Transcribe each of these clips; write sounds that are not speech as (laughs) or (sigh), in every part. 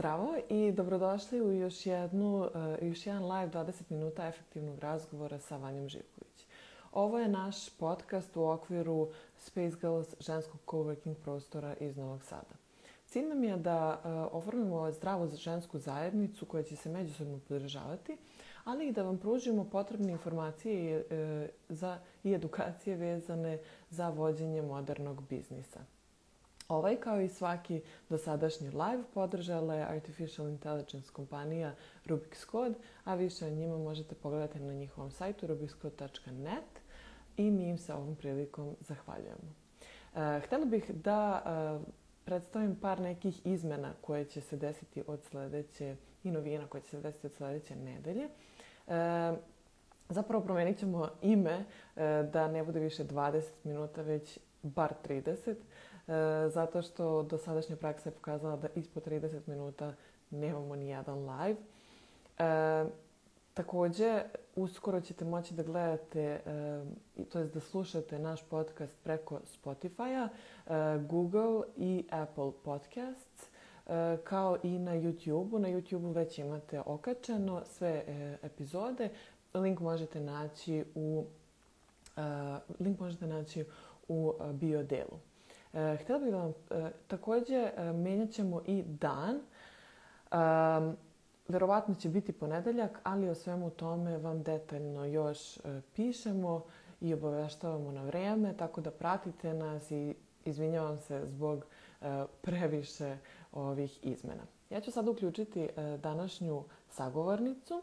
Zdravo i dobrodošli u još, jednu, uh, još jedan live 20 minuta efektivnog razgovora sa Vanjom Živković. Ovo je naš podcast u okviru Space Girls ženskog coworking prostora iz Novog Sada. Cilj nam je da uh, oformimo zdravu žensku zajednicu koja će se međusobno podržavati, ali i da vam pružimo potrebne informacije uh, za, i edukacije vezane za vođenje modernog biznisa. Ovaj, kao i svaki dosadašnji live, podržala je Artificial Intelligence kompanija Rubik's Code, a više o njima možete pogledati na njihovom sajtu rubikscode.net i mi im se ovom prilikom zahvaljujemo. E, htela bih da e, predstavim par nekih izmena koje će se desiti od sledeće i novina koje će se desiti od sledeće nedelje. E, zapravo promenit ćemo ime e, da ne bude više 20 minuta, već bar 30 e, zato što do sadašnja praksa je pokazala da ispod 30 minuta nemamo ni jedan live. E, takođe, uskoro ćete moći da gledate, e, to je da slušate naš podcast preko Spotify-a, e, Google i Apple Podcasts, e, kao i na YouTube-u. Na YouTube-u već imate okačeno sve e, epizode. Link možete naći u e, link možete naći u e, bio delu. E, htela bih da vam, e, takođe, e, menjat ćemo i dan. E, verovatno će biti ponedeljak, ali o svemu tome vam detaljno još e, pišemo i obaveštavamo na vreme, tako da pratite nas i izvinjavam se zbog e, previše ovih izmena. Ja ću sad uključiti e, današnju sagovornicu,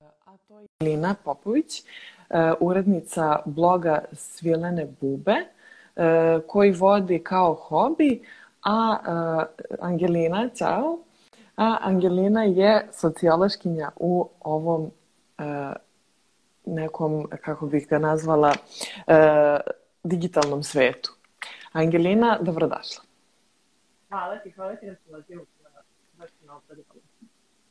a to je Lina Popović, urednica bloga Svilene Bube, koji vodi kao hobi, a e, Angelina, čao, a Angelina je sociološkinja u ovom e, nekom, kako bih ga nazvala, digitalnom svetu. Angelina, dobrodošla. Hvala ti, hvala ti na pozivu. Baš na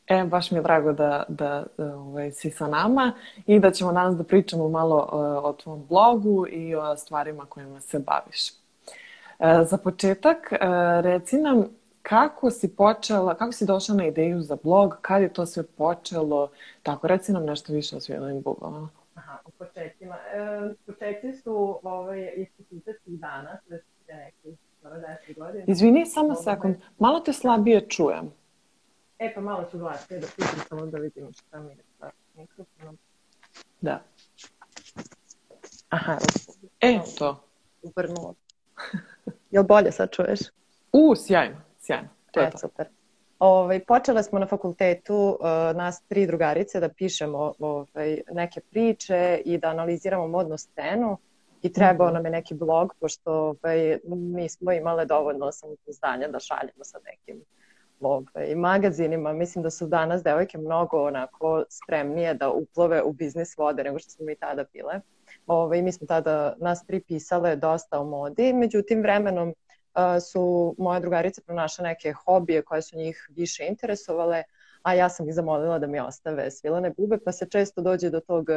E, baš mi je drago da, da, da ovaj, si sa nama i da ćemo danas da pričamo malo o, o tvom blogu i o stvarima kojima se baviš. E, za početak, e, reci nam kako si počela, kako si došla na ideju za blog, kad je to sve počelo, tako, reci nam nešto više o svijelovim bubama. Aha, u početcima. E, početci su ovaj, ispititetskih dana, to je neki 10 godina. Izvini, samo sekund, malo te slabije čujem. E, pa malo ću glasnije da pitam samo da vidim šta mi je sa mikrofonom. Da. Aha, e, to. Uvrnulo. (laughs) Jel bolje sad čuješ? U, sjajno, sjajno. To je e, to. super. Ovaj, počele smo na fakultetu uh, nas tri drugarice da pišemo ovaj, neke priče i da analiziramo modnu scenu i trebao -hmm. nam je neki blog pošto ovaj, mi smo imale dovoljno samopouzdanja da šaljemo sa nekim ovaj, magazinima. Mislim da su danas devojke mnogo onako spremnije da uplove u biznis vode nego što smo mi tada bile. Ovaj, mi smo tada nas pripisale dosta o modi, međutim vremenom uh, su moje drugarice pronašle neke hobije koje su njih više interesovale, a ja sam ih zamolila da mi ostave svilane bube, pa se često dođe do tog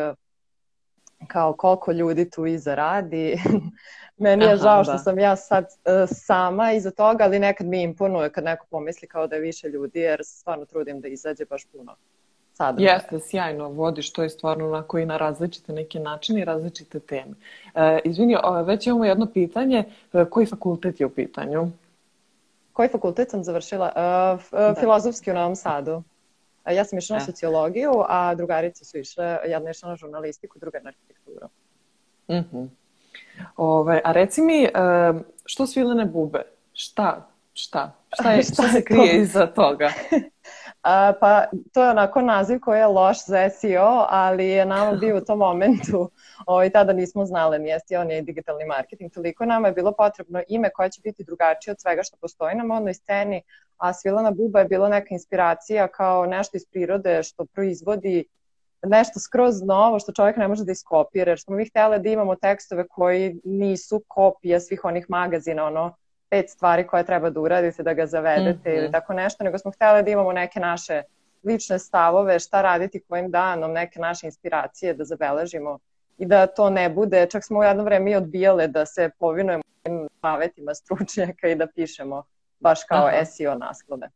kao koliko ljudi tu iza radi. (laughs) Meni je Aha, žao što da. sam ja sad uh, sama iza toga, ali nekad mi imponuje kad neko pomisli kao da je više ljudi, jer se stvarno trudim da izađe baš puno sada. Jeste, sjajno vodiš to je stvarno onako i na različite neke načine i različite teme. E, izvini, već imamo jedno pitanje. E, koji fakultet je u pitanju? Koji fakultet sam završila? Uh, da. Filozofski u Novom Sadu. Ja sam išla na e. sociologiju, a drugarice su išle, jedna išla na žurnalistiku, druga na arhitekturu. Mm -hmm. Ove, a reci mi, što svilene bube? Šta? Šta? Šta, je, (laughs) šta, šta se krije to? iza toga? (laughs) A, pa to je onako naziv koji je loš za SEO, ali je nama bio u tom momentu, ovaj, tada nismo znali ni SEO, ni digitalni marketing, toliko nama je bilo potrebno ime koje će biti drugačije od svega što postoji na modnoj sceni, a Svilana Buba je bila neka inspiracija kao nešto iz prirode što proizvodi nešto skroz novo što čovjek ne može da iskopira, jer smo mi htjeli da imamo tekstove koji nisu kopija svih onih magazina, ono, pet stvari koje treba da uradite da ga zavedete mm -hmm. ili tako nešto, nego smo htjeli da imamo neke naše lične stavove, šta raditi kojim danom, neke naše inspiracije da zabeležimo i da to ne bude, čak smo u jedno vreme i odbijale da se povinujemo savetima stručnjaka i da pišemo baš kao Aha. SEO naslove.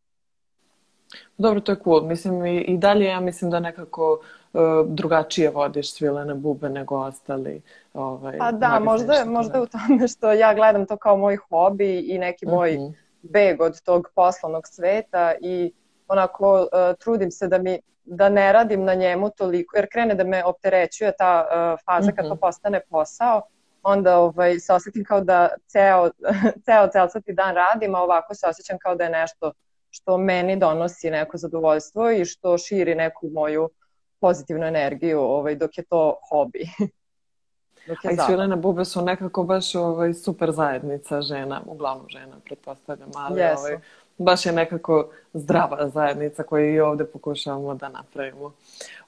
Dobro, to je cool. Mislim, i, i dalje ja mislim da nekako uh, drugačije vodiš svilene bube nego ostali. Ovaj, pa da, možda, je, možda je u tome što ja gledam to kao moj hobi i neki moj uh mhm. -huh. beg od tog poslovnog sveta i onako uh, trudim se da mi da ne radim na njemu toliko, jer krene da me opterećuje ta uh, faza kad to mhm. postane posao, onda ovaj, se osjetim kao da ceo, (laughs) ceo celcati dan radim, a ovako se osjećam kao da je nešto što meni donosi neko zadovoljstvo i što širi neku moju pozitivnu energiju ovaj, dok je to hobi. (laughs) dok je A i Svilene bube su nekako baš ovaj, super zajednica žena, uglavnom žena, pretpostavljam, ali yes. ovaj, baš je nekako zdrava zajednica koju i ovde pokušavamo da napravimo.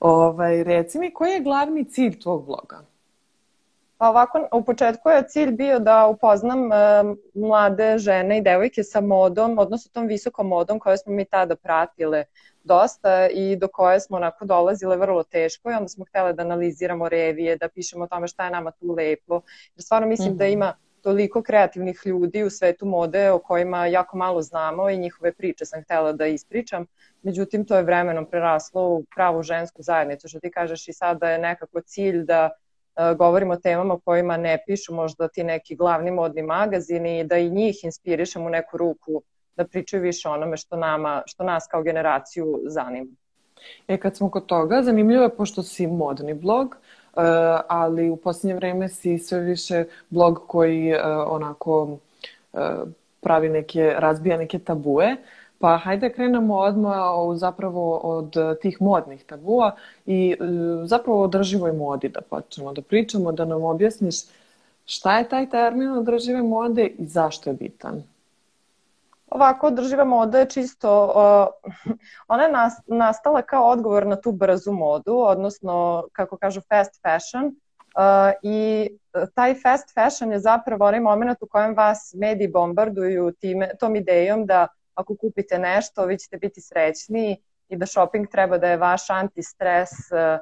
Ovaj, reci mi, koji je glavni cilj tvog bloga? Pa ovako, u početku je cilj bio da upoznam e, mlade žene i devojke sa modom, odnosno tom visokom modom koje smo mi tada pratile dosta i do koje smo onako dolazile vrlo teško i onda smo htjele da analiziramo revije, da pišemo o tome šta je nama tu lepo. Jer stvarno mislim mm -hmm. da ima toliko kreativnih ljudi u svetu mode o kojima jako malo znamo i njihove priče sam htjela da ispričam. Međutim, to je vremenom preraslo u pravu žensku zajednicu, što ti kažeš i sada je nekako cilj da uh, govorimo o temama kojima ne pišu možda ti neki glavni modni magazini i da i njih inspirišemo u neku ruku da pričaju više onome što, nama, što nas kao generaciju zanima. E, kad smo kod toga, zanimljivo je pošto si modni blog, Uh, ali u posljednje vreme si sve više blog koji uh, onako uh, pravi neke, razbija neke tabue. Pa hajde krenemo odmah zapravo od tih modnih tabua i zapravo o održivoj modi da počnemo da pričamo, da nam objasniš šta je taj termin održive mode i zašto je bitan. Ovako, održiva moda je čisto, uh, (laughs) ona je nas, nastala kao odgovor na tu brzu modu, odnosno, kako kažu, fast fashion. Uh, I taj fast fashion je zapravo onaj moment u kojem vas mediji bombarduju time, tom idejom da ako kupite nešto, vi ćete biti srećni i da shopping treba da je vaš anti-stres uh,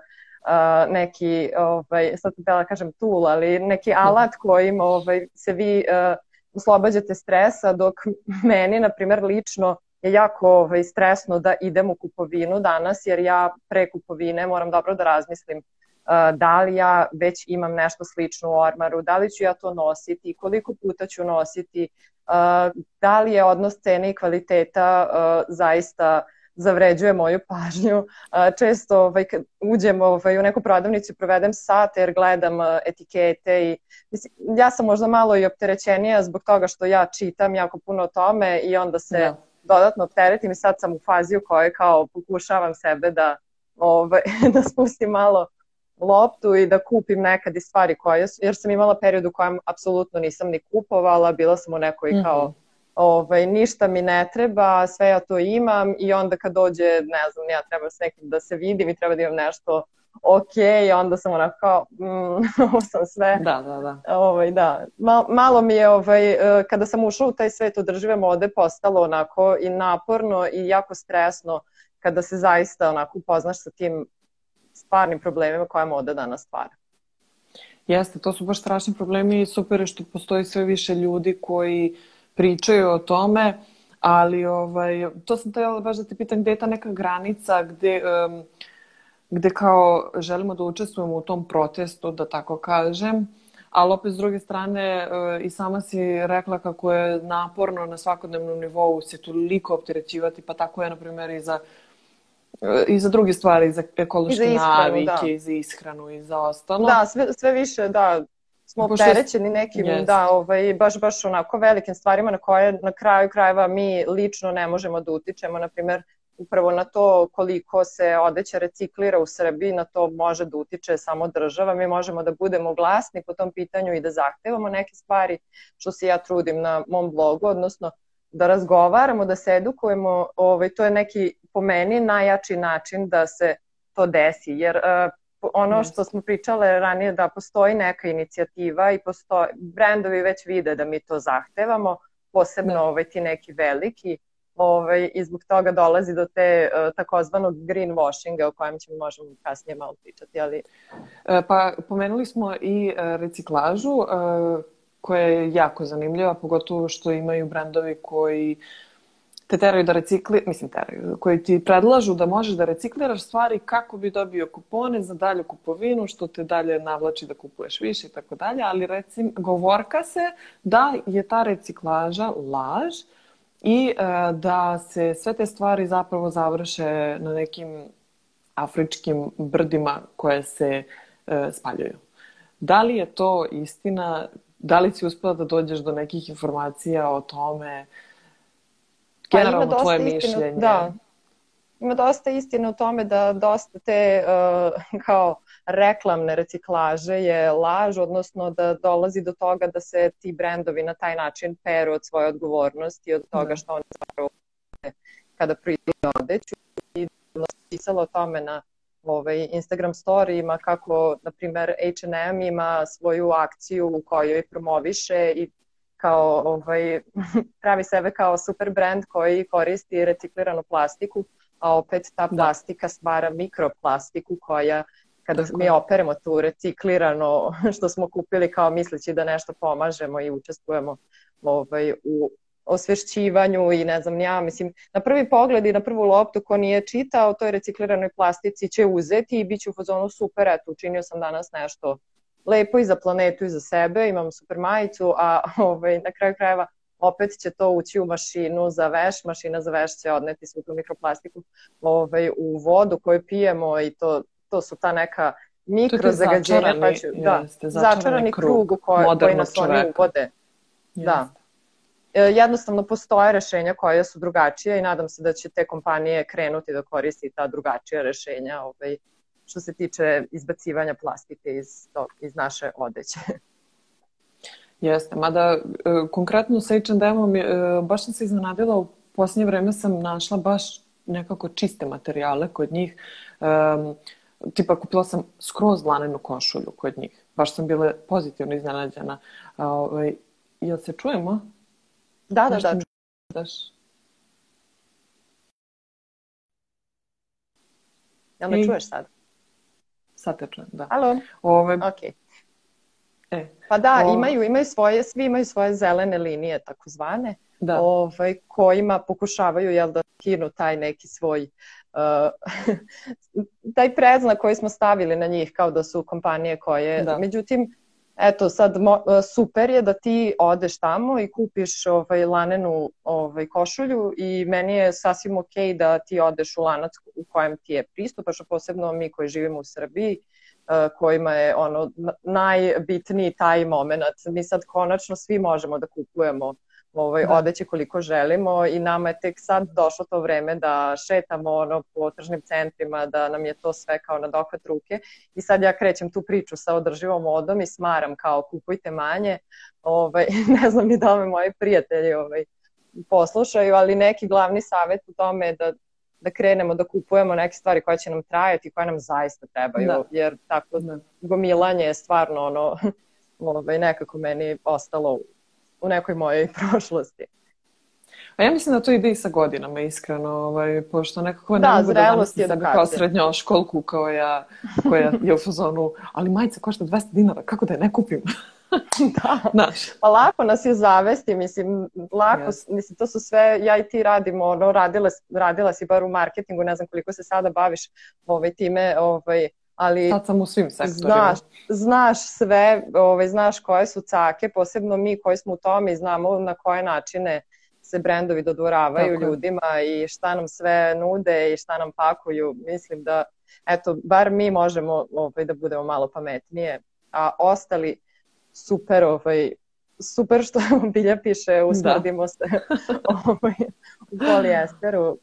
uh, neki, ovaj, sad da kažem tool, ali neki alat kojim ovaj, se vi uh, oslobađate stresa, dok (laughs) meni, na primer, lično je jako ovaj, stresno da idem u kupovinu danas, jer ja pre kupovine moram dobro da razmislim da li ja već imam nešto slično u ormaru, da li ću ja to nositi, koliko puta ću nositi, da li je odnos cene i kvaliteta zaista zavređuje moju pažnju. Često ovaj, kad uđem ovaj, u neku prodavnicu i provedem sate jer gledam etikete i mislim, ja sam možda malo i opterećenija zbog toga što ja čitam jako puno o tome i onda se da. dodatno opteretim i sad sam u fazi u kojoj kao pokušavam sebe da, ovaj, (laughs) da spustim malo loptu i da kupim nekad i stvari koje su, jer sam imala period u kojem apsolutno nisam ni kupovala, bila sam u nekoj kao mm -hmm ovaj, ništa mi ne treba, sve ja to imam i onda kad dođe, ne znam, ja treba s nekim da se vidim i treba da imam nešto ok, onda sam onako kao, mm, (laughs) ovo sam sve. Da, da, da. Ovaj, da. Mal, malo mi je, ovaj, e, kada sam ušla u taj svet održive mode, postalo onako i naporno i jako stresno kada se zaista onako upoznaš sa tim stvarnim problemima koje moda danas stvara. Jeste, to su baš strašni problemi i super je što postoji sve više ljudi koji uh, pričaju o tome, ali ovaj, to sam htjela baš da te pitam gde je ta neka granica gde, um, gde kao želimo da učestvujemo u tom protestu, da tako kažem, ali opet s druge strane uh, i sama si rekla kako je naporno na svakodnevnom nivou se toliko opterećivati, pa tako je na primjer i za i za druge stvari, za ekološke I za ishranu, navike, da. i za ishranu i za ostalo. Da, sve, sve više, da, smo opterećeni nekim, yes. da, ovaj, baš, baš onako velikim stvarima na koje na kraju krajeva mi lično ne možemo da utičemo, na primer, upravo na to koliko se odeća reciklira u Srbiji, na to može da utiče samo država. Mi možemo da budemo glasni po tom pitanju i da zahtevamo neke stvari, što se ja trudim na mom blogu, odnosno da razgovaramo, da se edukujemo, ovaj, to je neki po meni najjači način da se to desi, jer uh, ono što smo pričale ranije da postoji neka inicijativa i postoji, brendovi već vide da mi to zahtevamo, posebno da. ovaj, ti neki veliki, ovaj, i zbog toga dolazi do te uh, takozvanog greenwashinga o kojem ćemo možemo kasnije malo pričati. Ali... E, pa pomenuli smo i uh, reciklažu uh, koja je jako zanimljiva, pogotovo što imaju brendovi koji te teraju da recikli, mislim teraju, koji ti predlažu da možeš da recikliraš stvari kako bi dobio kupone za dalju kupovinu, što te dalje navlači da kupuješ više i tako dalje, ali recim, govorka se da je ta reciklaža laž i e, da se sve te stvari zapravo završe na nekim afričkim brdima koje se e, spaljuju. Da li je to istina? Da li si uspela da dođeš do nekih informacija o tome? Generalno pa tvoje istinu, mišljenje. Da, ima dosta istine u tome da dosta te uh, (laughs) kao reklamne reciklaže je laž, odnosno da dolazi do toga da se ti brendovi na taj način peru od svoje odgovornosti, od toga da. što oni zapravo kada proizvode odeću i pisalo o tome na ovaj, Instagram storijima kako, na primer, H&M ima svoju akciju u kojoj promoviše i kao ovaj, (laughs) pravi sebe kao super brand koji koristi recikliranu plastiku, a opet ta da. plastika stvara mikroplastiku koja kada Tako. mi operemo tu reciklirano (laughs) što smo kupili kao misleći da nešto pomažemo i učestvujemo ovaj, u osvešćivanju i ne znam ja, mislim, na prvi pogled i na prvu loptu ko nije čitao toj recikliranoj plastici će uzeti i bit će u fazonu super, eto, učinio sam danas nešto lepo i za planetu i za sebe, imam super majicu, a (laughs) ovaj, na kraju krajeva opet će to ući u mašinu za veš, mašina za veš će odneti svu tu mikroplastiku ovaj, u vodu koju pijemo i to, to su ta neka mikrozagađenja, pa ću, da, jeste, začarani, začarani krug, krug koji, koji nas čoveka. oni uvode. Jeste. Da. E, jednostavno postoje rešenja koja su drugačije i nadam se da će te kompanije krenuti da koristi ta drugačija rešenja ovaj, što se tiče izbacivanja plastike iz, to, iz naše odeće. (laughs) Jeste, mada e, konkretno sa H&M-om e, baš sam se iznenadila, u posljednje vreme sam našla baš nekako čiste materijale kod njih. Um, tipa kupila sam skroz lanenu košulju kod njih. Baš sam bila pozitivno iznenađena. Ovaj, jel se čujemo? Da, da, da. Daš? Jel me čuješ sad? Sad te čujem, da. Alo? Ove... Ok. E, pa da, o... imaju, imaju svoje, svi imaju svoje zelene linije, takozvane, da. ovaj, kojima pokušavaju jel, da kinu taj neki svoj uh, (laughs) taj preznak koji smo stavili na njih kao da su kompanije koje, da. međutim, eto sad mo, super je da ti odeš tamo i kupiš ovaj lanenu ovaj košulju i meni je sasvim ok da ti odeš u lanac u kojem ti je pristupaš, a posebno mi koji živimo u Srbiji kojima je ono najbitniji taj moment. Mi sad konačno svi možemo da kupujemo ovaj, da. odeće koliko želimo i nama je tek sad došlo to vreme da šetamo ono po tržnim centrima, da nam je to sve kao na dohvat ruke i sad ja krećem tu priču sa održivom modom i smaram kao kupujte manje, ovaj, (laughs) ne znam ni da me moji prijatelji ovaj, poslušaju, ali neki glavni savet u tome je da da krenemo da kupujemo neke stvari koje će nam trajati, koje nam zaista trebaju, da. jer tako da. gomilanje je stvarno ono, (laughs) ovaj, nekako meni ostalo u nekoj mojoj (laughs) prošlosti. A ja mislim da to ide i sa godinama, iskreno, ovaj, pošto nekako da, ne mogu da zamislim sebe kao srednjoškolku koja, koja je u fazonu, ali majica košta 200 dinara, kako da je ne kupim? (laughs) da. Naš. Pa lako nas je zavesti, mislim, lako, yes. mislim, to su sve, ja i ti radimo, ono, radila, radila si bar u marketingu, ne znam koliko se sada baviš ovaj, time, ovaj, ali Sad sam u svim sektorima. Znaš, znaš sve, ovaj, znaš koje su cake, posebno mi koji smo u tome i znamo na koje načine se brendovi dodvoravaju Tako. ljudima i šta nam sve nude i šta nam pakuju. Mislim da, eto, bar mi možemo ovaj, da budemo malo pametnije, a ostali super, ovaj, super što (laughs) bilja piše, uskladimo da. se (laughs) ovaj, u polijesteru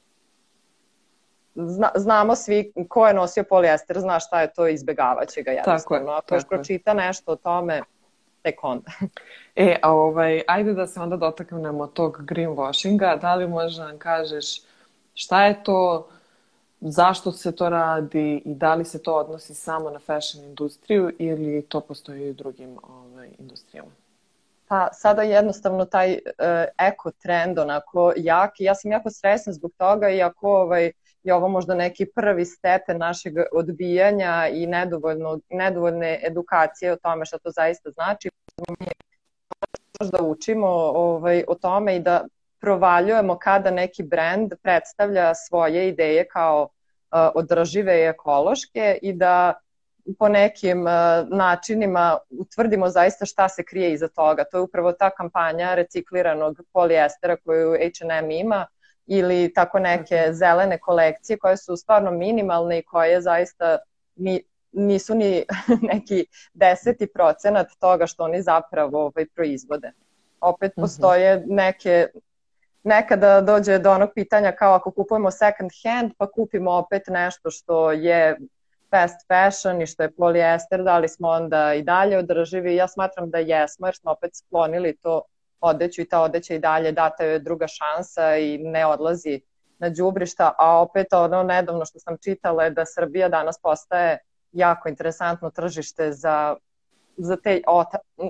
zna, znamo svi ko je nosio polijester, zna šta je to, izbegavaće ga jednostavno. Ako još pročita nešto o tome, tek onda. E, a ovaj, ajde da se onda dotaknemo tog greenwashinga. Da li možda nam kažeš šta je to, zašto se to radi i da li se to odnosi samo na fashion industriju ili to postoji i u drugim ovaj, industrijama? Pa sada jednostavno taj uh, eko trend onako jak i ja sam jako stresna zbog toga iako ovaj, je ovo možda neki prvi stepen našeg odbijanja i nedovoljno, nedovoljne edukacije o tome šta to zaista znači. Mi da učimo ovaj, o tome i da provaljujemo kada neki brend predstavlja svoje ideje kao uh, održive i ekološke i da po nekim uh, načinima utvrdimo zaista šta se krije iza toga. To je upravo ta kampanja recikliranog polijestera koju H&M ima ili tako neke zelene kolekcije koje su stvarno minimalne i koje zaista mi, nisu ni (laughs) neki deseti procenat toga što oni zapravo ovaj, proizvode. Opet mhm. postoje neke nekada dođe do onog pitanja kao ako kupujemo second hand pa kupimo opet nešto što je fast fashion i što je polijester, da li smo onda i dalje održivi? Ja smatram da jesmo jer smo opet sklonili to odeću i ta odeća i dalje data je druga šansa i ne odlazi na đubrišta, a opet ono nedavno što sam čitala je da Srbija danas postaje jako interesantno tržište za, za, te,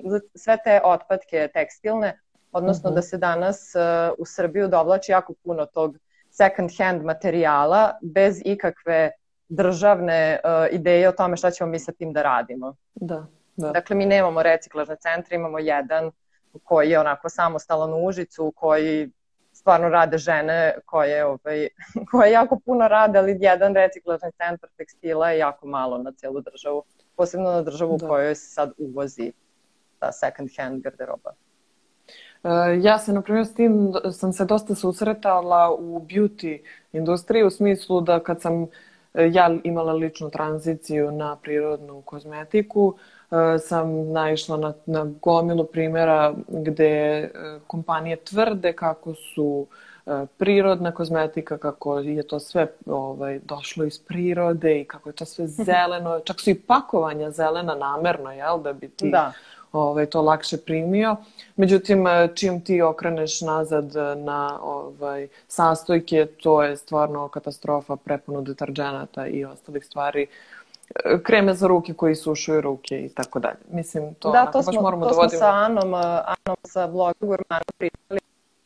za sve te otpadke tekstilne, odnosno uh -huh. da se danas uh, u Srbiju dovlači jako puno tog second hand materijala bez ikakve državne uh, ideje o tome šta ćemo mi sa tim da radimo. Da, da. Dakle, mi nemamo reciklažne centre, imamo jedan koji je onako samostalan u Užicu, koji stvarno rade žene koje, ovaj, (laughs) koje jako puno rade, ali jedan reciklažni centar tekstila je jako malo na celu državu, posebno na državu da. u kojoj se sad uvozi ta second hand garderoba. Uh, ja se, na primjer, s tim sam se dosta susretala u beauty industriji u smislu da kad sam e, ja imala ličnu tranziciju na prirodnu kozmetiku, E, sam naišla na, na gomilu primjera gde e, kompanije tvrde kako su e, prirodna kozmetika, kako je to sve ovaj, došlo iz prirode i kako je to sve (laughs) zeleno. Čak su i pakovanja zelena namerno, jel, da bi ti da. Ovaj, to lakše primio. Međutim, čim ti okreneš nazad na ovaj, sastojke, to je stvarno katastrofa prepuno deterđenata i ostalih stvari kreme za ruke koji sušuju ruke i tako dalje. Mislim, to, da, to smo, baš moramo to da vodimo. smo sa Anom, Anom sa bloga Gurmana pričali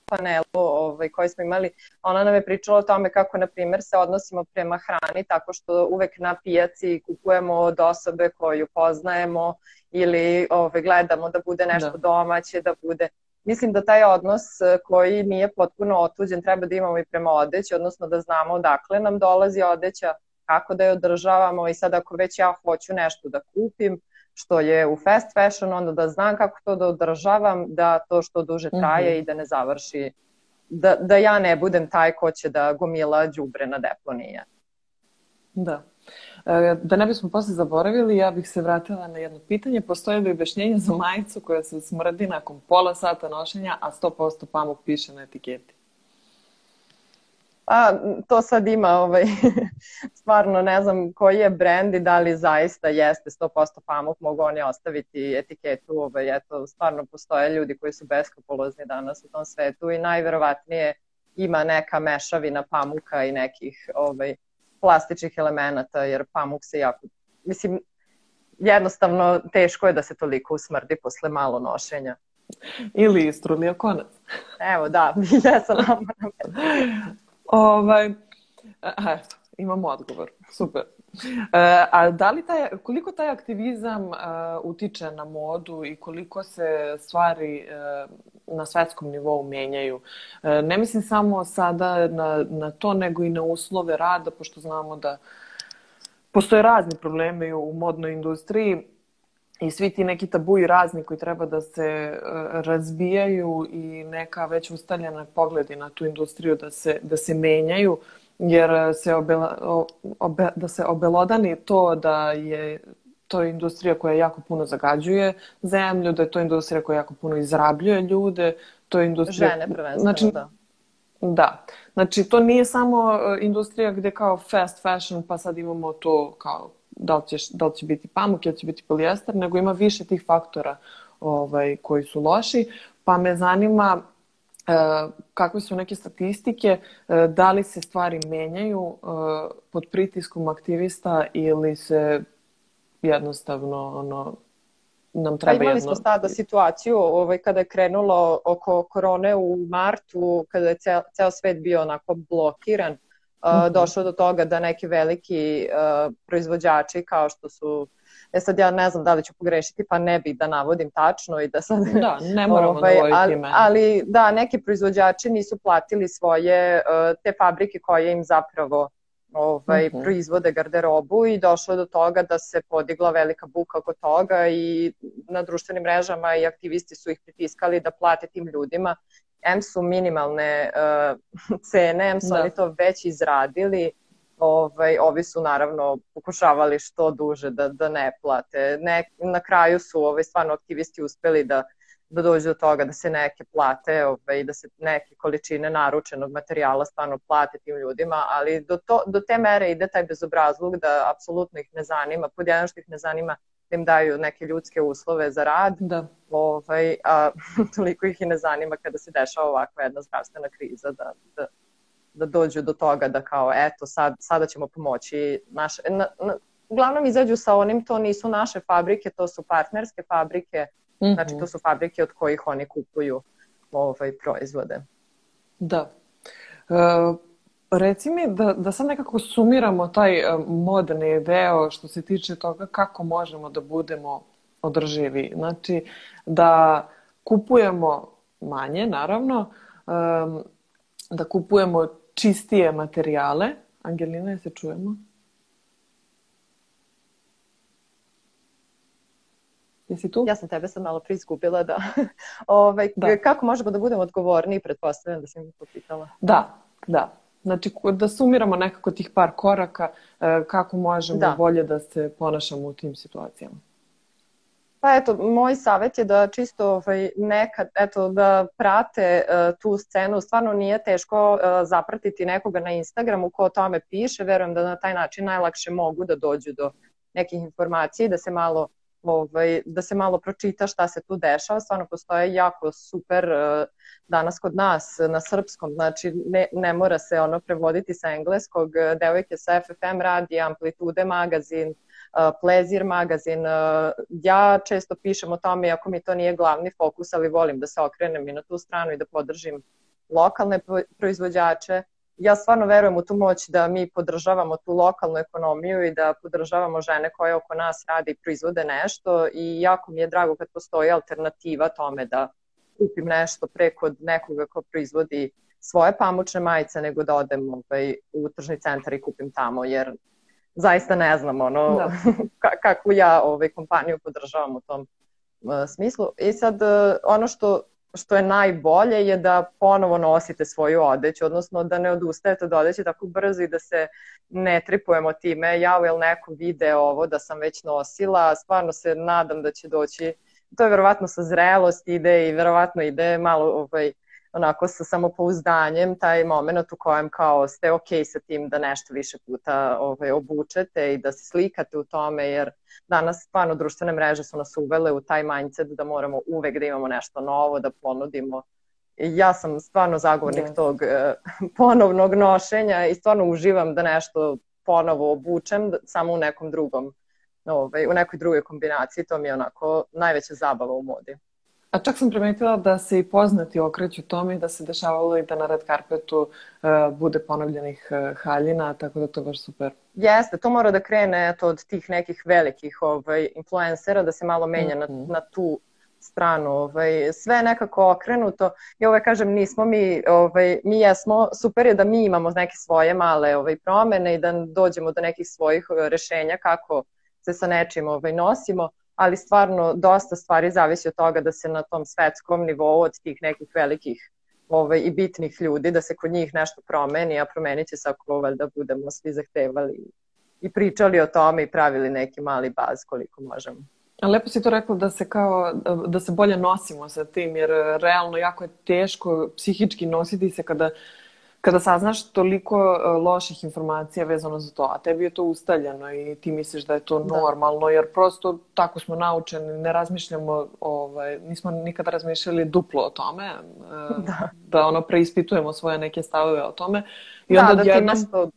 panelu ovaj, koji smo imali, ona nam je pričala o tome kako, na primjer, se odnosimo prema hrani tako što uvek na pijaci kupujemo od osobe koju poznajemo ili ovaj, gledamo da bude nešto da. domaće, da bude... Mislim da taj odnos koji nije potpuno otuđen treba da imamo i prema odeći, odnosno da znamo odakle nam dolazi odeća, kako da je održavamo i sad ako već ja hoću nešto da kupim, što je u fast fashion, onda da znam kako to da održavam, da to što duže traje mm -hmm. i da ne završi, da, da ja ne budem taj ko će da gomila đubre na deponije. Da. E, da ne bismo posle zaboravili, ja bih se vratila na jedno pitanje. Postoje li objašnjenje za majicu koja se smrdi nakon pola sata nošenja, a 100% pamuk piše na etiketi? Pa, to sad ima, ovaj, (laughs) stvarno ne znam koji je brend i da li zaista jeste 100% pamuk, mogu oni ostaviti etiketu, ovaj, eto, stvarno postoje ljudi koji su beskapolozni danas u tom svetu i najverovatnije ima neka mešavina pamuka i nekih ovaj, plastičnih elemenata, jer pamuk se jako, mislim, jednostavno teško je da se toliko usmrdi posle malo nošenja. Ili istrulio konac. Evo, da, (laughs) ja sam (laughs) vam Ovaj, a, eto, imamo odgovor. Super. E, a da li taj, koliko taj aktivizam uh, utiče na modu i koliko se stvari uh, na svetskom nivou menjaju? Ne mislim samo sada na, na to, nego i na uslove rada, pošto znamo da postoje razni problemi u modnoj industriji i svi ti neki tabuji razni koji treba da se uh, razbijaju i neka već ustaljena pogledi na tu industriju da se, da se menjaju jer se obela, obe, da se obelodani to da je to industrija koja jako puno zagađuje zemlju, da je to industrija koja jako puno izrabljuje ljude, to je industrija... Žene prvenstveno, znači, da. Da. Znači, to nije samo e, industrija gde kao fast fashion, pa sad imamo to kao da li, ćeš, da li će biti pamuk ili će biti polijester, nego ima više tih faktora ovaj, koji su loši. Pa me zanima e, kakve su neke statistike, e, da li se stvari menjaju e, pod pritiskom aktivista ili se jednostavno ono, nam treba pa imali jedno... smo sada situaciju ovaj, kada je krenulo oko korone u martu, kada je ceo, ceo svet bio onako blokiran, uh, došlo do toga da neki veliki uh, proizvođači kao što su E sad ja ne znam da li ću pogrešiti, pa ne bih da navodim tačno i da sad... Da, ne (laughs) moramo ovaj, navoditi ali, ime. Ali da, neki proizvođači nisu platili svoje, uh, te fabrike koje im zapravo ovaj, uh mhm. -huh. proizvode garderobu i došlo do toga da se podigla velika buka oko toga i na društvenim mrežama i aktivisti su ih pritiskali da plate tim ljudima. M su minimalne uh, (laughs) cene, M su da. oni to već izradili, ovaj, ovi su naravno pokušavali što duže da, da ne plate. Ne, na kraju su ovaj, stvarno aktivisti uspeli da da dođe do toga da se neke plate, ovaj, da se neke količine naručenog materijala stvarno plate tim ljudima, ali do, to, do te mere ide taj bezobrazluk da apsolutno ih ne zanima, pod jedan što ih ne zanima im daju neke ljudske uslove za rad, da. ovaj, a (laughs) toliko ih i ne zanima kada se dešava ovakva jedna zdravstvena kriza da, da, da dođu do toga da kao eto sad, sada ćemo pomoći naše, na, na, uglavnom izađu sa onim to nisu naše fabrike, to su partnerske fabrike, Mm -hmm. Znači to su fabrike od kojih oni kupuju ovaj, proizvode. Da. E, reci mi da, da sad nekako sumiramo taj e, moderni deo što se tiče toga kako možemo da budemo održivi. Znači da kupujemo manje, naravno, um, da kupujemo čistije materijale. Angelina, se čujemo? Jesi tu? Ja sam tebe sad malo priskupila da, (laughs) ovaj, da. kako možemo da budemo odgovorni, pretpostavljam da sam to pitala. Da, da. Znači da sumiramo nekako tih par koraka e, kako možemo da. bolje da se ponašamo u tim situacijama. Pa eto, moj savjet je da čisto ovaj, nekad, eto, da prate uh, tu scenu. Stvarno nije teško uh, zapratiti nekoga na Instagramu ko o tome piše. Verujem da na taj način najlakše mogu da dođu do nekih informacija i da se malo ovaj, da se malo pročita šta se tu dešava. Stvarno postoje jako super uh, danas kod nas na srpskom, znači ne, ne mora se ono prevoditi sa engleskog. Devojke sa FFM radi, Amplitude magazin, uh, Plezir magazin. Uh, ja često pišem o tome, iako mi to nije glavni fokus, ali volim da se okrenem i na tu stranu i da podržim lokalne proizvođače ja stvarno verujem u tu moć da mi podržavamo tu lokalnu ekonomiju i da podržavamo žene koje oko nas rade i proizvode nešto i jako mi je drago kad postoji alternativa tome da kupim nešto preko nekoga ko proizvodi svoje pamučne majice nego da odem ovaj, u tržni centar i kupim tamo jer zaista ne znam ono da. (laughs) kako ja ovaj, kompaniju podržavam u tom uh, smislu. I sad uh, ono što što je najbolje je da ponovo nosite svoju odeću, odnosno da ne odustajete od odeće tako brzo i da se ne tripujemo time, ja ili neko vide ovo da sam već nosila, stvarno se nadam da će doći, to je verovatno sa zrelost ide i verovatno ide malo ovaj, onako sa samopouzdanjem taj moment u kojem kao ste ok sa tim da nešto više puta ovaj, obučete i da se slikate u tome jer danas stvarno društvene mreže su nas uvele u taj mindset da moramo uvek da imamo nešto novo da ponudimo ja sam stvarno zagovornik yes. tog eh, ponovnog nošenja i stvarno uživam da nešto ponovo obučem samo u nekom drugom ovaj, u nekoj drugoj kombinaciji to mi je onako najveća zabava u modi. A čak sam primetila da se i poznati okreću tome i da se dešavalo i da na red karpetu uh, bude ponovljenih uh, haljina, tako da to je baš super. Jeste, to mora da krene eto, od tih nekih velikih ovaj, influencera, da se malo menja mm -hmm. na, mhm. na tu stranu, ovaj, sve je nekako okrenuto i ovaj kažem nismo mi, ovaj, mi jesmo, super je da mi imamo neke svoje male ovaj, promene i da dođemo do nekih svojih eh, rešenja kako se sa nečim ovaj, nosimo, ali stvarno dosta stvari zavisi od toga da se na tom svetskom nivou od tih nekih velikih ovaj, i bitnih ljudi, da se kod njih nešto promeni, a promenit će se ako valjda budemo svi zahtevali i pričali o tome i pravili neki mali baz koliko možemo. Lepo si to rekla da se kao, da se bolje nosimo sa tim, jer realno jako je teško psihički nositi se kada kada saznaš toliko e, loših informacija vezano za to, a tebi je to ustaljeno i ti misliš da je to da. normalno, jer prosto tako smo naučeni, ne razmišljamo, ovaj, nismo nikada razmišljali duplo o tome, e, (laughs) da, da ono preispitujemo svoje neke stavove o tome. I da, onda da, da jednom... ti nešto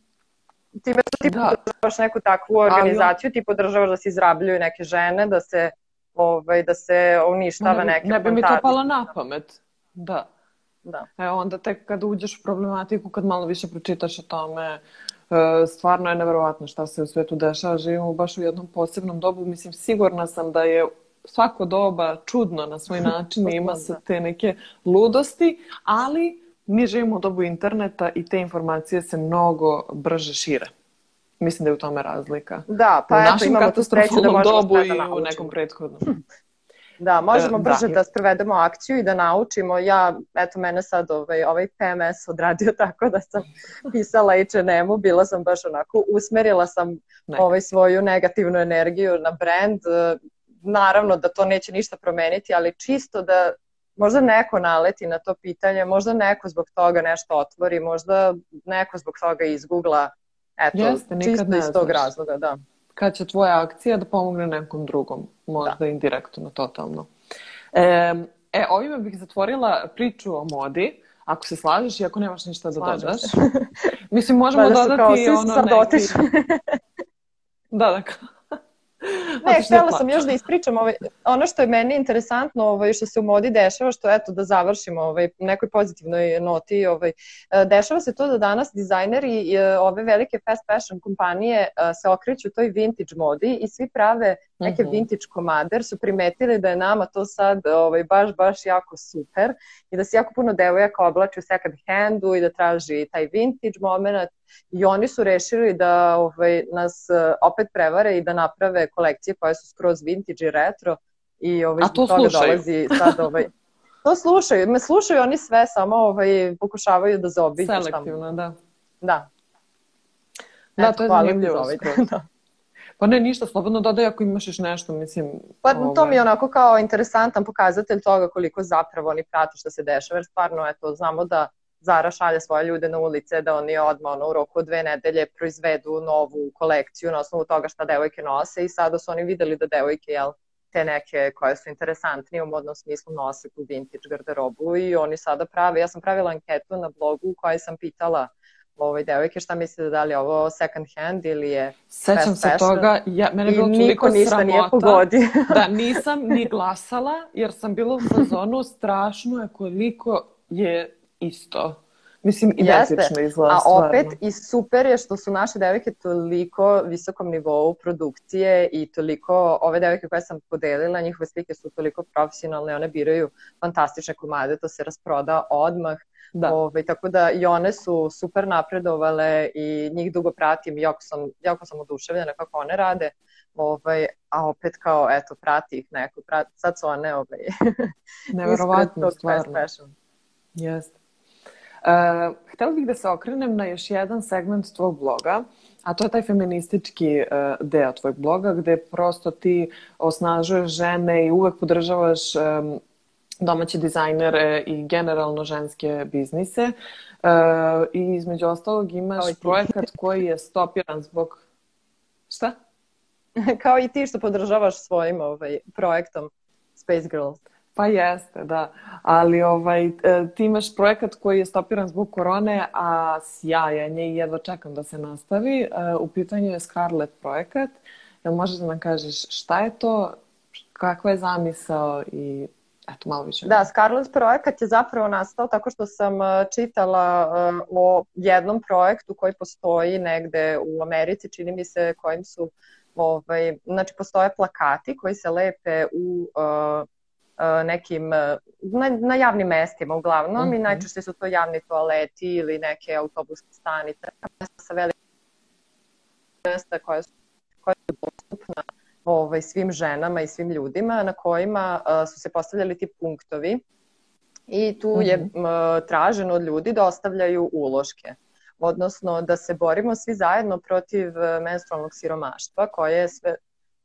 time što ti da. podržavaš neku takvu organizaciju, Ali, ti podržavaš da se izrabljuju neke žene, da se ovaj, da se uništava ne, neke Ne bi mi to palo na pamet. Da. Da. E, onda tek kad uđeš u problematiku, kad malo više pročitaš o tome, e, stvarno je neverovatno šta se u svetu dešava. Živimo baš u jednom posebnom dobu. Mislim, sigurna sam da je svako doba čudno na svoj (laughs) način i ima se Da. te neke ludosti, ali mi živimo u dobu interneta i te informacije se mnogo brže šire. Mislim da je u tome razlika. Da, u pa eto našem imamo tu sreću da možemo dobu sve i da u nekom prethodnom. (laughs) Da, možemo E, brže da. da. sprovedemo akciju i da naučimo. Ja, eto, mene sad ovaj, ovaj PMS odradio (laughs) tako da sam pisala H&M-u, bila sam baš onako, usmerila sam Ne. ovaj, svoju negativnu energiju na brand. E, Naravno da to neće ništa promeniti, ali čisto da možda neko naleti na to pitanje, možda neko zbog toga nešto otvori, možda neko zbog toga izgugla. Eto, Jeste, čisto iz tog razloga, da. Kad će tvoja akcija da pomogne nekom drugom, možda da. indirektno, totalno. E, e, ovime bih zatvorila priču o modi, ako se slažeš i ako nemaš ništa da Slažem dodaš. se. (laughs) Mislim, možemo su dodati kao, ono neki... (laughs) Da, da, kao... Ne, da htjela sam još da ispričam ovaj, ono što je meni interesantno ovaj, što se u modi dešava, što eto da završimo ovaj, nekoj pozitivnoj noti. Ovaj, e, dešava se to da danas dizajneri e, ove velike fast fashion kompanije e, se okreću toj vintage modi i svi prave neke Mhm. vintage komade jer su primetili da je nama to sad ovaj, baš, baš jako super i da se jako puno devojaka oblači u second handu i da traži taj vintage moment i oni su rešili da ovaj, nas e, opet prevare i da naprave kolekcije koje su skroz vintage i retro i ovaj, A to toga slušaju. dolazi sad ovaj, (laughs) to slušaju, me slušaju oni sve, samo ovaj, pokušavaju da zaobiđu Selektivno, da. Da. Da, Eto, to je zanimljivo za ovaj. (laughs) Da. Pa ne, ništa, slobodno dodaj ako imaš još nešto, mislim... Pa to ovaj, mi je onako kao interesantan pokazatelj toga koliko zapravo oni prate što se dešava, jer stvarno, eto, znamo da Zara šalje svoje ljude na ulice, da oni odmah ono, u roku dve nedelje proizvedu novu kolekciju na osnovu toga šta devojke nose i sada su oni videli da devojke, jel, te neke koje su interesantnije u modnom smislu nose tu vintage garderobu i oni sada prave. Ja sam pravila anketu na blogu u kojoj sam pitala ovaj, devojke šta mislite da li je ovo second hand ili je Sećam fast se fashion. toga, ja, mene je bilo niko toliko ništa sramota. nije pogodio. (laughs) da, nisam ni glasala, jer sam bila u fazonu strašno je koliko je isto. Mislim, Jeste, identično izgleda A stvarno. opet i super je što su naše devojke toliko visokom nivou produkcije i toliko, ove devojke koje sam podelila, njihove slike su toliko profesionalne, one biraju fantastične komade, to se rasproda odmah. Da. Ovaj, tako da i one su super napredovale i njih dugo pratim, jako sam, jako sam oduševljena kako one rade. Ovaj, a opet kao, eto, prati ih neko, prati, sad su one ovaj, (laughs) Neverovatno, stvarno. Jeste. Uh, htela bih da se okrenem na još jedan segment tvog bloga, a to je taj feministički uh, deo tvojeg bloga, gde prosto ti osnažuješ žene i uvek podržavaš um, domaće dizajnere i generalno ženske biznise. Uh, I između ostalog imaš Kao projekat koji je stopiran zbog... Šta? (laughs) kao i ti što podržavaš svojim ovaj, projektom Space Girls. Pa jeste, da. Ali ovaj, e, ti imaš projekat koji je stopiran zbog korone, a sjajan je i jedva čekam da se nastavi. E, U pitanju je Scarlet projekat. Jel možeš da nam kažeš šta je to, kakva je zamisao i eto malo više. Da, Scarlet projekat je zapravo nastao tako što sam uh, čitala o jednom projektu koji postoji negde u Americi, čini mi se kojim su ovaj, znači postoje plakati koji se lepe u nekim, uh, na, na javnim mestima uglavnom Mhm. i najčešće su to javni toaleti ili neke autobuske stanice sa velikim mesta koja su, koja su dostupna ovaj, svim ženama i svim ljudima na kojima uh, su se postavljali ti punktovi i tu je Mhm. m, traženo od ljudi da ostavljaju uloške odnosno da se borimo svi zajedno protiv e, menstrualnog siromaštva koje je sve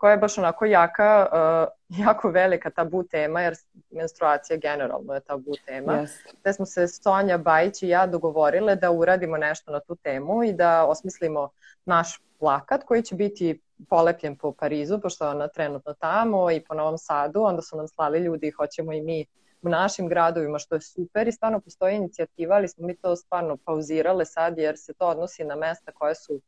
koja je baš onako jaka, uh, (laughs) jako velika tabu tema, jer menstruacija generalno je tabu tema. Jeste. Te smo se Sonja Bajić i ja dogovorile da uradimo nešto na tu temu i da osmislimo naš plakat koji će biti polepljen po Parizu, pošto je ona trenutno tamo i po Novom Sadu, onda su nam slali ljudi i hoćemo i mi u našim gradovima, što je super i stvarno postoji inicijativa, ali smo mi to stvarno pauzirale sad jer se to odnosi na mesta koje su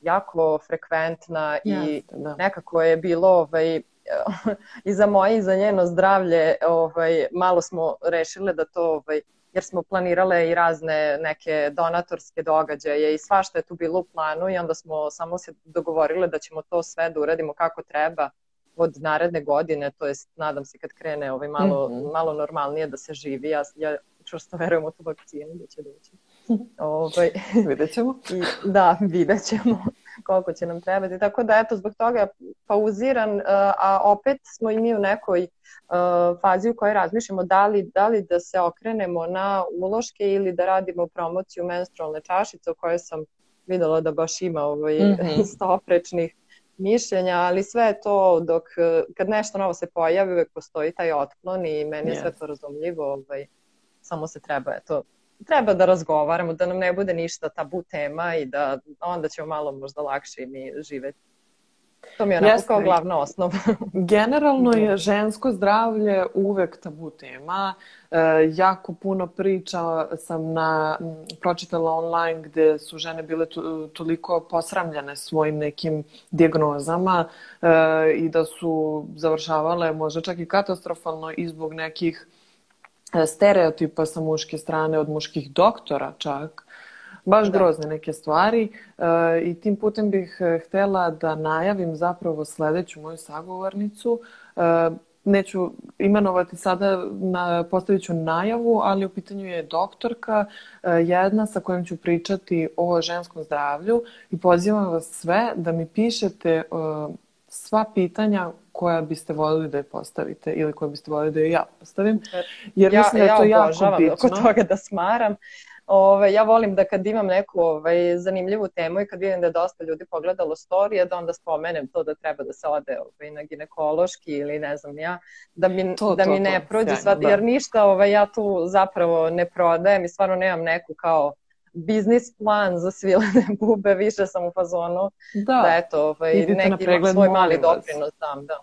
jako frekventna i Jeste, da. nekako je bilo ovaj, (laughs) i za moje i za njeno zdravlje ovaj, malo smo rešile da to ovaj, jer smo planirale i razne neke donatorske događaje i svašta je tu bilo u planu i onda smo samo se dogovorile da ćemo to sve da uradimo kako treba od naredne godine, to jest nadam se kad krene ovaj malo, mm -hmm. malo normalnije da se živi, ja, ja čvrsto verujem u tu vakcinu da će doći. (laughs) ovaj, vidjet ćemo. I, da, vidjet ćemo (laughs) koliko će nam trebati. Tako da, eto, zbog toga pauziran, a opet smo i mi u nekoj fazi u kojoj razmišljamo da li, da li da se okrenemo na uloške ili da radimo promociju menstrualne čašice o kojoj sam videla da baš ima ovaj, (laughs) mm -hmm. stoprečnih mišljenja, ali sve je to dok kad nešto novo se pojavi uvek postoji taj otklon i meni je yes. sve to razumljivo, ovaj, samo se treba eto, treba da razgovaramo, da nam ne bude ništa tabu tema i da onda ćemo malo možda lakše mi živeti. To mi je onako kao glavna osnova. (laughs) Generalno je žensko zdravlje uvek tabu tema. E, jako puno priča sam na, pročitala online gde su žene bile to, toliko posramljene svojim nekim diagnozama e, i da su završavale možda čak i katastrofalno i zbog nekih stereotipa sa muške strane od muških doktora čak baš da. grozne neke stvari e, i tim putem bih e, htela da najavim zapravo sledeću moju sagovornicu. E, neću imenovati sada, na, postavit ću najavu, ali u pitanju je doktorka, jedna sa kojom ću pričati o ženskom zdravlju i pozivam vas sve da mi pišete sva pitanja koja biste voljeli da je postavite ili koja biste voljeli da je ja postavim. Jer ja, mislim da je to ja jako bitno. oko toga da smaram. Ove, ja volim da kad imam neku ovaj, zanimljivu temu i kad vidim da je dosta ljudi pogledalo storije, da onda spomenem to da treba da se ode ovaj, na ginekološki ili ne znam ja, da mi, to, da to, mi ne to, prođe sva, da. jer ništa ovaj, ja tu zapravo ne prodajem i stvarno nemam neku kao biznis plan za svilene (laughs) bube, više sam u fazonu da, da eto, ovaj, neki pregled, svoj mali doprinos dam, da.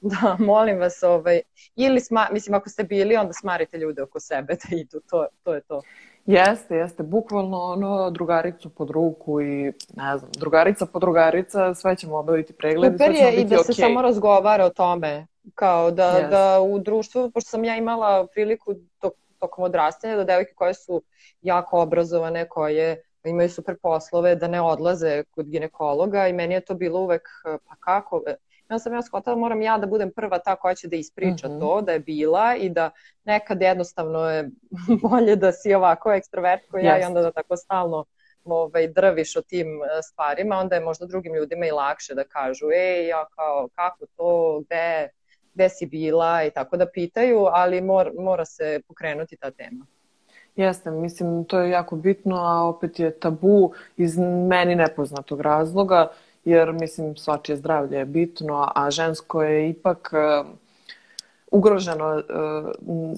Da, (laughs) molim vas, ovaj, ili sma, mislim, ako ste bili, onda smarite ljude oko sebe da idu, to, to je to. Jeste, jeste, bukvalno ono drugaricu pod ruku i ne znam, drugarica po drugarica, sve ćemo obaviti pregled Super je i da okay. se samo razgovara o tome, kao da, yes. da u društvu, pošto sam ja imala priliku tok, tokom odrastanja da devojke koje su jako obrazovane, koje imaju super poslove, da ne odlaze kod ginekologa i meni je to bilo uvek, pa kako, onda sam ja da moram ja da budem prva ta koja će da ispriča mm -hmm. to, da je bila i da nekad jednostavno je (laughs) bolje da si ovako ekstrovert koji yes. ja i onda da tako stalno ovaj, drviš o tim e, stvarima, onda je možda drugim ljudima i lakše da kažu, ej, ja kao, kako to, gde, gde si bila i tako da pitaju, ali mor, mora se pokrenuti ta tema. Jeste, mislim, to je jako bitno, a opet je tabu iz meni nepoznatog razloga jer mislim svačije zdravlje je bitno, a žensko je ipak uh, ugroženo uh,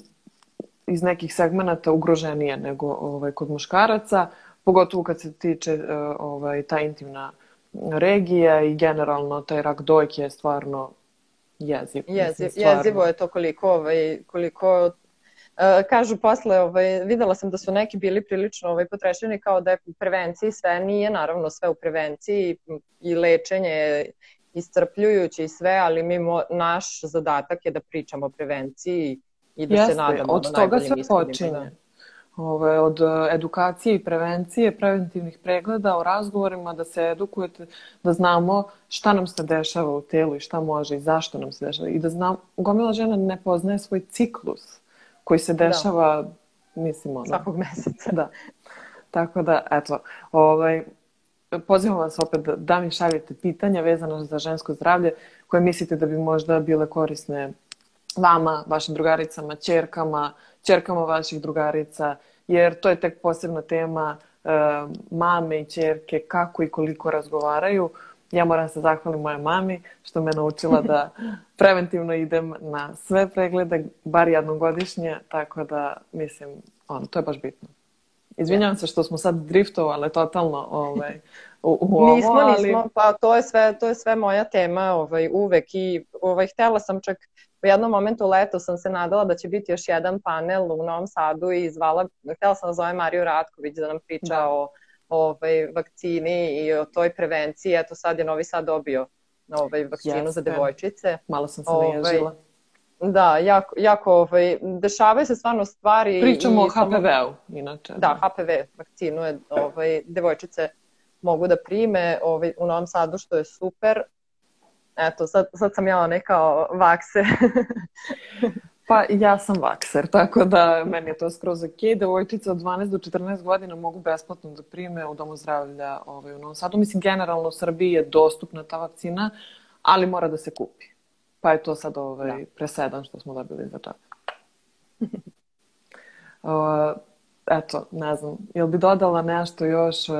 iz nekih segmenata ugroženije nego ovaj, kod muškaraca, pogotovo kad se tiče ovaj, ta intimna regija i generalno taj rak dojke je stvarno jeziv. Jeziv, jezivo je to koliko, ovaj, koliko Uh, kažu posle, ovaj, videla sam da su neki bili prilično ovaj, potrešeni kao da je prevenciji sve, nije naravno sve u prevenciji i lečenje je iscrpljujuće i sve, ali mi mo, naš zadatak je da pričamo o prevenciji i da Jeste, se nadamo od toga se počinje. Da. Ove, od edukacije i prevencije, preventivnih pregleda, o razgovorima, da se edukujete, da znamo šta nam se dešava u telu i šta može i zašto nam se dešava. I da znam, gomila žena ne poznaje svoj ciklus koji se da. dešava, da. mislim, ono... Svakog meseca. Da. Tako da, eto, ovaj, pozivam vas opet da, da mi šaljete pitanja vezano za žensko zdravlje koje mislite da bi možda bile korisne vama, vašim drugaricama, čerkama, čerkama vaših drugarica, jer to je tek posebna tema e, mame i čerke, kako i koliko razgovaraju. Ja moram se zahvalim moje mami što me naučila da (laughs) preventivno idem na sve preglede, bar jednom godišnje, tako da mislim, ono, to je baš bitno. Izvinjavam se što smo sad driftovali totalno ovaj, u, u ovo, nismo, ali... Nismo, pa to je sve, to je sve moja tema ovaj, uvek i ovaj, htela sam čak u jednom momentu leto sam se nadala da će biti još jedan panel u Novom Sadu i zvala, htela sam da zove Mariju Ratković da nam priča da. o ovaj, vakcini i o toj prevenciji. Eto sad je Novi Sad dobio ovaj, vakcinu Jeste. za devojčice. Malo sam se ovaj, naježila. Da, jako, jako ovaj, dešavaju se stvarno stvari. Pričamo o HPV-u, inače. Da, HPV vakcinu je, ovaj, devojčice mogu da prime ovaj, u Novom Sadu, što je super. Eto, sad, sad sam ja onaj kao vakser. (laughs) pa ja sam vakser, tako da meni je to skroz ok. Devojčice od 12 do 14 godina mogu besplatno da prime u Domu zdravlja ovaj, u Novom Sadu. Mislim, generalno u Srbiji je dostupna ta vakcina, ali mora da se kupi. Pa je to sad ovaj, da. presedan što smo dobili za uh, (laughs) eto, ne znam, jel bi dodala nešto još uh,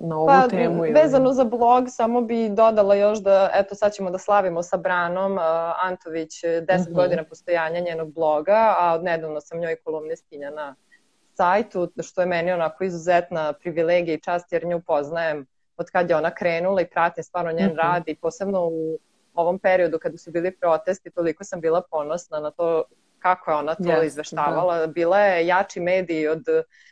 na ovu pa, temu? Ili... Vezano za blog, samo bi dodala još da, eto, sad ćemo da slavimo sa Branom uh, Antović 10 uh -huh. godina postojanja njenog bloga, a nedavno sam njoj kolumnistinja na sajtu, što je meni onako izuzetna privilegija i čast, jer nju poznajem od kad je ona krenula i pratim stvarno njen uh -huh. rad i posebno u ovom periodu kada su bili protesti, toliko sam bila ponosna na to kako je ona to yes, izveštavala. Da. Bila je jači mediji od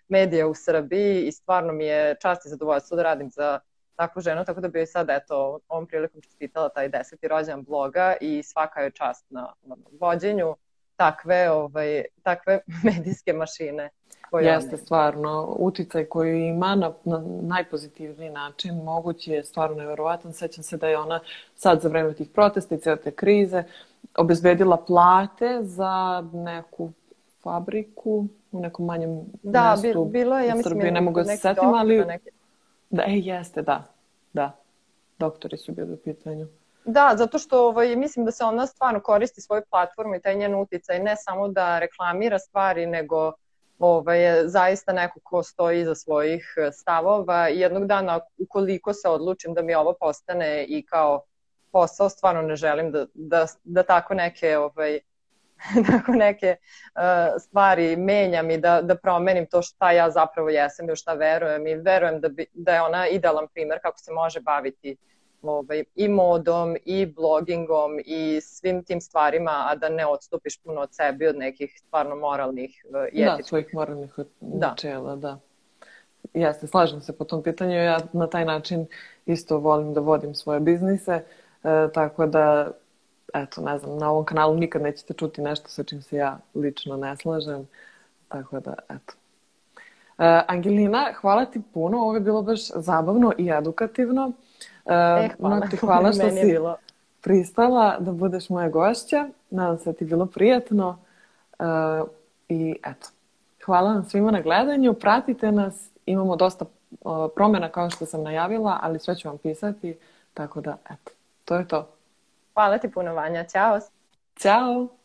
medija u Srbiji i stvarno mi je čast i zadovoljstvo da radim za takvu ženu, tako da bi joj sad eto ovom prilikom čestitala taj deseti rođan bloga i svaka je čast na, na vođenju takve, ovaj, takve (laughs) medijske mašine. Koje Jeste stvarno, uticaj koji ima na, na najpozitivniji način, mogući je stvarno neverovatan. Sećam se da je ona sad za vreme tih protesta i cijel te krize obezbedila plate za neku fabriku u nekom manjem da, mestu. Da, bilo je, ja mislim, Srbiji, ne mogu da se setim, ali... Neke... Da, e, jeste, da, da. Doktori su bili u pitanju. Da, zato što ovaj, mislim da se ona stvarno koristi svoju platformu i taj njen uticaj ne samo da reklamira stvari, nego ovaj, je zaista neko ko stoji iza svojih eh, stavova jednog dana ukoliko se odlučim da mi ovo postane i kao posao, stvarno ne želim da, da, da tako neke ovaj, (laughs) tako neke uh, stvari menjam i da, da promenim to šta ja zapravo jesam i u šta verujem i verujem da, bi, da je ona idealan primer kako se može baviti ovaj, i modom i blogingom i svim tim stvarima, a da ne odstupiš puno od sebi od nekih stvarno moralnih uh, i etičkih. Da, svojih moralnih da. načela, da. Jeste, slažem se po tom pitanju. Ja na taj način isto volim da vodim svoje biznise, e, tako da, eto, ne znam, na ovom kanalu nikad nećete čuti nešto sa čim se ja lično ne slažem, tako da, eto. E, Angelina, hvala ti puno, ovo je bilo baš zabavno i edukativno. E, e, hvala. ti hvala što (laughs) si bilo. pristala da budeš moja gošća. Nadam se da ti bilo prijatno. E, I eto, hvala vam svima na gledanju. Pratite nas. Imamo dosta promjena kao što sam najavila, ali sve ću vam pisati. Tako da, eto, to je to. Hvala ti puno, Vanja. Ćao. Ćao.